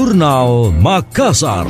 Jurnal Makassar.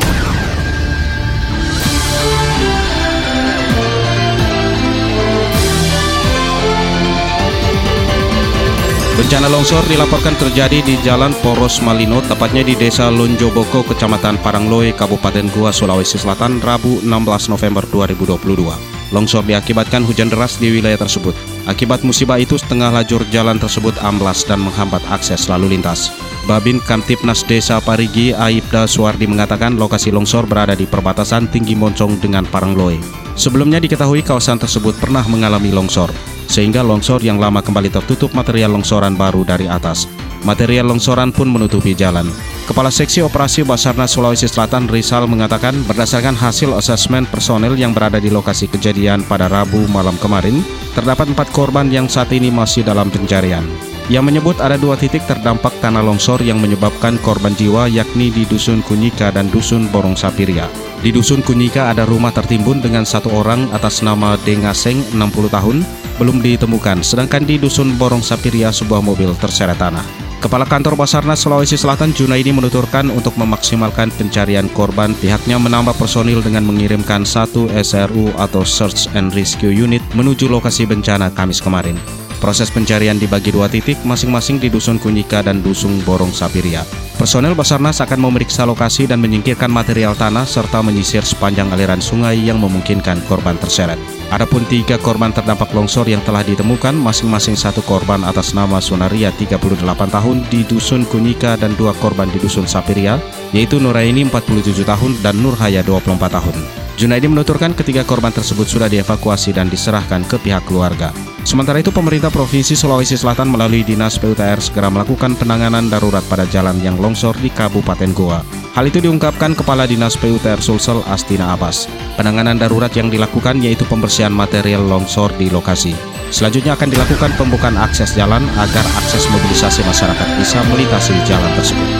Bencana longsor dilaporkan terjadi di Jalan Poros Malino, tepatnya di Desa Lonjoboko, Kecamatan Parangloe, Kabupaten Goa, Sulawesi Selatan, Rabu 16 November 2022. Longsor diakibatkan hujan deras di wilayah tersebut. Akibat musibah itu, setengah lajur jalan tersebut amblas dan menghambat akses lalu lintas. Babin Kamtipnas Desa Parigi, Aibda Suwardi mengatakan lokasi longsor berada di perbatasan Tinggi Moncong dengan Parangloe. Sebelumnya diketahui kawasan tersebut pernah mengalami longsor sehingga longsor yang lama kembali tertutup material longsoran baru dari atas. Material longsoran pun menutupi jalan. Kepala Seksi Operasi Basarnas Sulawesi Selatan Rizal mengatakan berdasarkan hasil asesmen personel yang berada di lokasi kejadian pada Rabu malam kemarin, terdapat empat korban yang saat ini masih dalam pencarian. Yang menyebut ada dua titik terdampak tanah longsor yang menyebabkan korban jiwa yakni di Dusun Kunyika dan Dusun Borong Sapiria. Di Dusun Kunyika ada rumah tertimbun dengan satu orang atas nama Dengaseng 60 tahun belum ditemukan, sedangkan di Dusun Borong Sapiria sebuah mobil terseret tanah. Kepala Kantor Basarnas Sulawesi Selatan Junaidi menuturkan untuk memaksimalkan pencarian korban, pihaknya menambah personil dengan mengirimkan satu SRU atau Search and Rescue Unit menuju lokasi bencana Kamis kemarin. Proses pencarian dibagi dua titik masing-masing di Dusun Kunyika dan Dusun Borong Sapiria. Personel Basarnas akan memeriksa lokasi dan menyingkirkan material tanah serta menyisir sepanjang aliran sungai yang memungkinkan korban terseret. Adapun tiga korban terdampak longsor yang telah ditemukan, masing-masing satu korban atas nama Sunaria 38 tahun di Dusun Kunyika dan dua korban di Dusun Sapiria, yaitu Nuraini 47 tahun dan Nurhaya 24 tahun. Junaidi menuturkan ketiga korban tersebut sudah dievakuasi dan diserahkan ke pihak keluarga. Sementara itu, pemerintah Provinsi Sulawesi Selatan melalui Dinas PUTR segera melakukan penanganan darurat pada jalan yang longsor di Kabupaten Goa. Hal itu diungkapkan Kepala Dinas PUTR Sulsel Astina Abbas. Penanganan darurat yang dilakukan yaitu pembersihan material longsor di lokasi. Selanjutnya akan dilakukan pembukaan akses jalan agar akses mobilisasi masyarakat bisa melintasi jalan tersebut.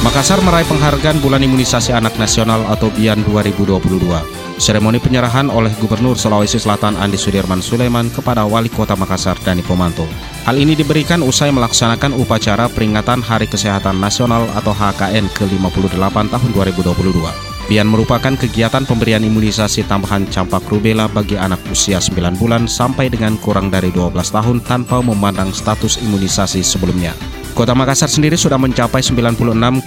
Makassar meraih penghargaan Bulan Imunisasi Anak Nasional atau BIAN 2022. Seremoni penyerahan oleh Gubernur Sulawesi Selatan Andi Sudirman Sulaiman kepada Wali Kota Makassar Dani Pomanto. Hal ini diberikan usai melaksanakan upacara peringatan Hari Kesehatan Nasional atau HKN ke-58 tahun 2022. Bian merupakan kegiatan pemberian imunisasi tambahan campak rubella bagi anak usia 9 bulan sampai dengan kurang dari 12 tahun tanpa memandang status imunisasi sebelumnya. Kota Makassar sendiri sudah mencapai 96,3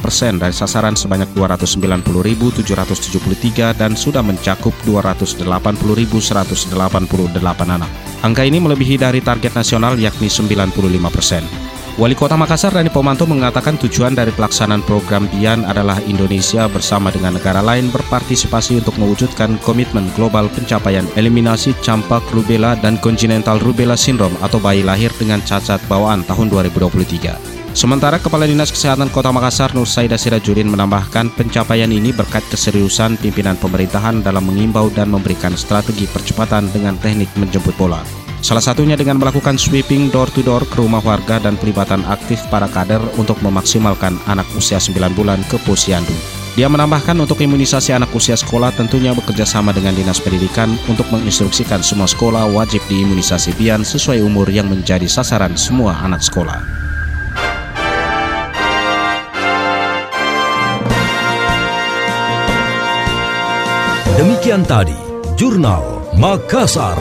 persen dari sasaran sebanyak 290.773 dan sudah mencakup 280.188 anak. Angka ini melebihi dari target nasional yakni 95 persen. Wali Kota Makassar Dani Pomanto mengatakan tujuan dari pelaksanaan program BIAN adalah Indonesia bersama dengan negara lain berpartisipasi untuk mewujudkan komitmen global pencapaian eliminasi campak rubella dan congenital rubella syndrome atau bayi lahir dengan cacat bawaan tahun 2023. Sementara Kepala Dinas Kesehatan Kota Makassar Nur Saida Sirajudin menambahkan pencapaian ini berkat keseriusan pimpinan pemerintahan dalam mengimbau dan memberikan strategi percepatan dengan teknik menjemput bola. Salah satunya dengan melakukan sweeping door-to-door ke rumah warga dan pelibatan aktif para kader untuk memaksimalkan anak usia 9 bulan ke posyandu. Dia menambahkan untuk imunisasi anak usia sekolah tentunya bekerja sama dengan Dinas Pendidikan untuk menginstruksikan semua sekolah wajib diimunisasi bian sesuai umur yang menjadi sasaran semua anak sekolah. Demikian tadi, Jurnal Makassar.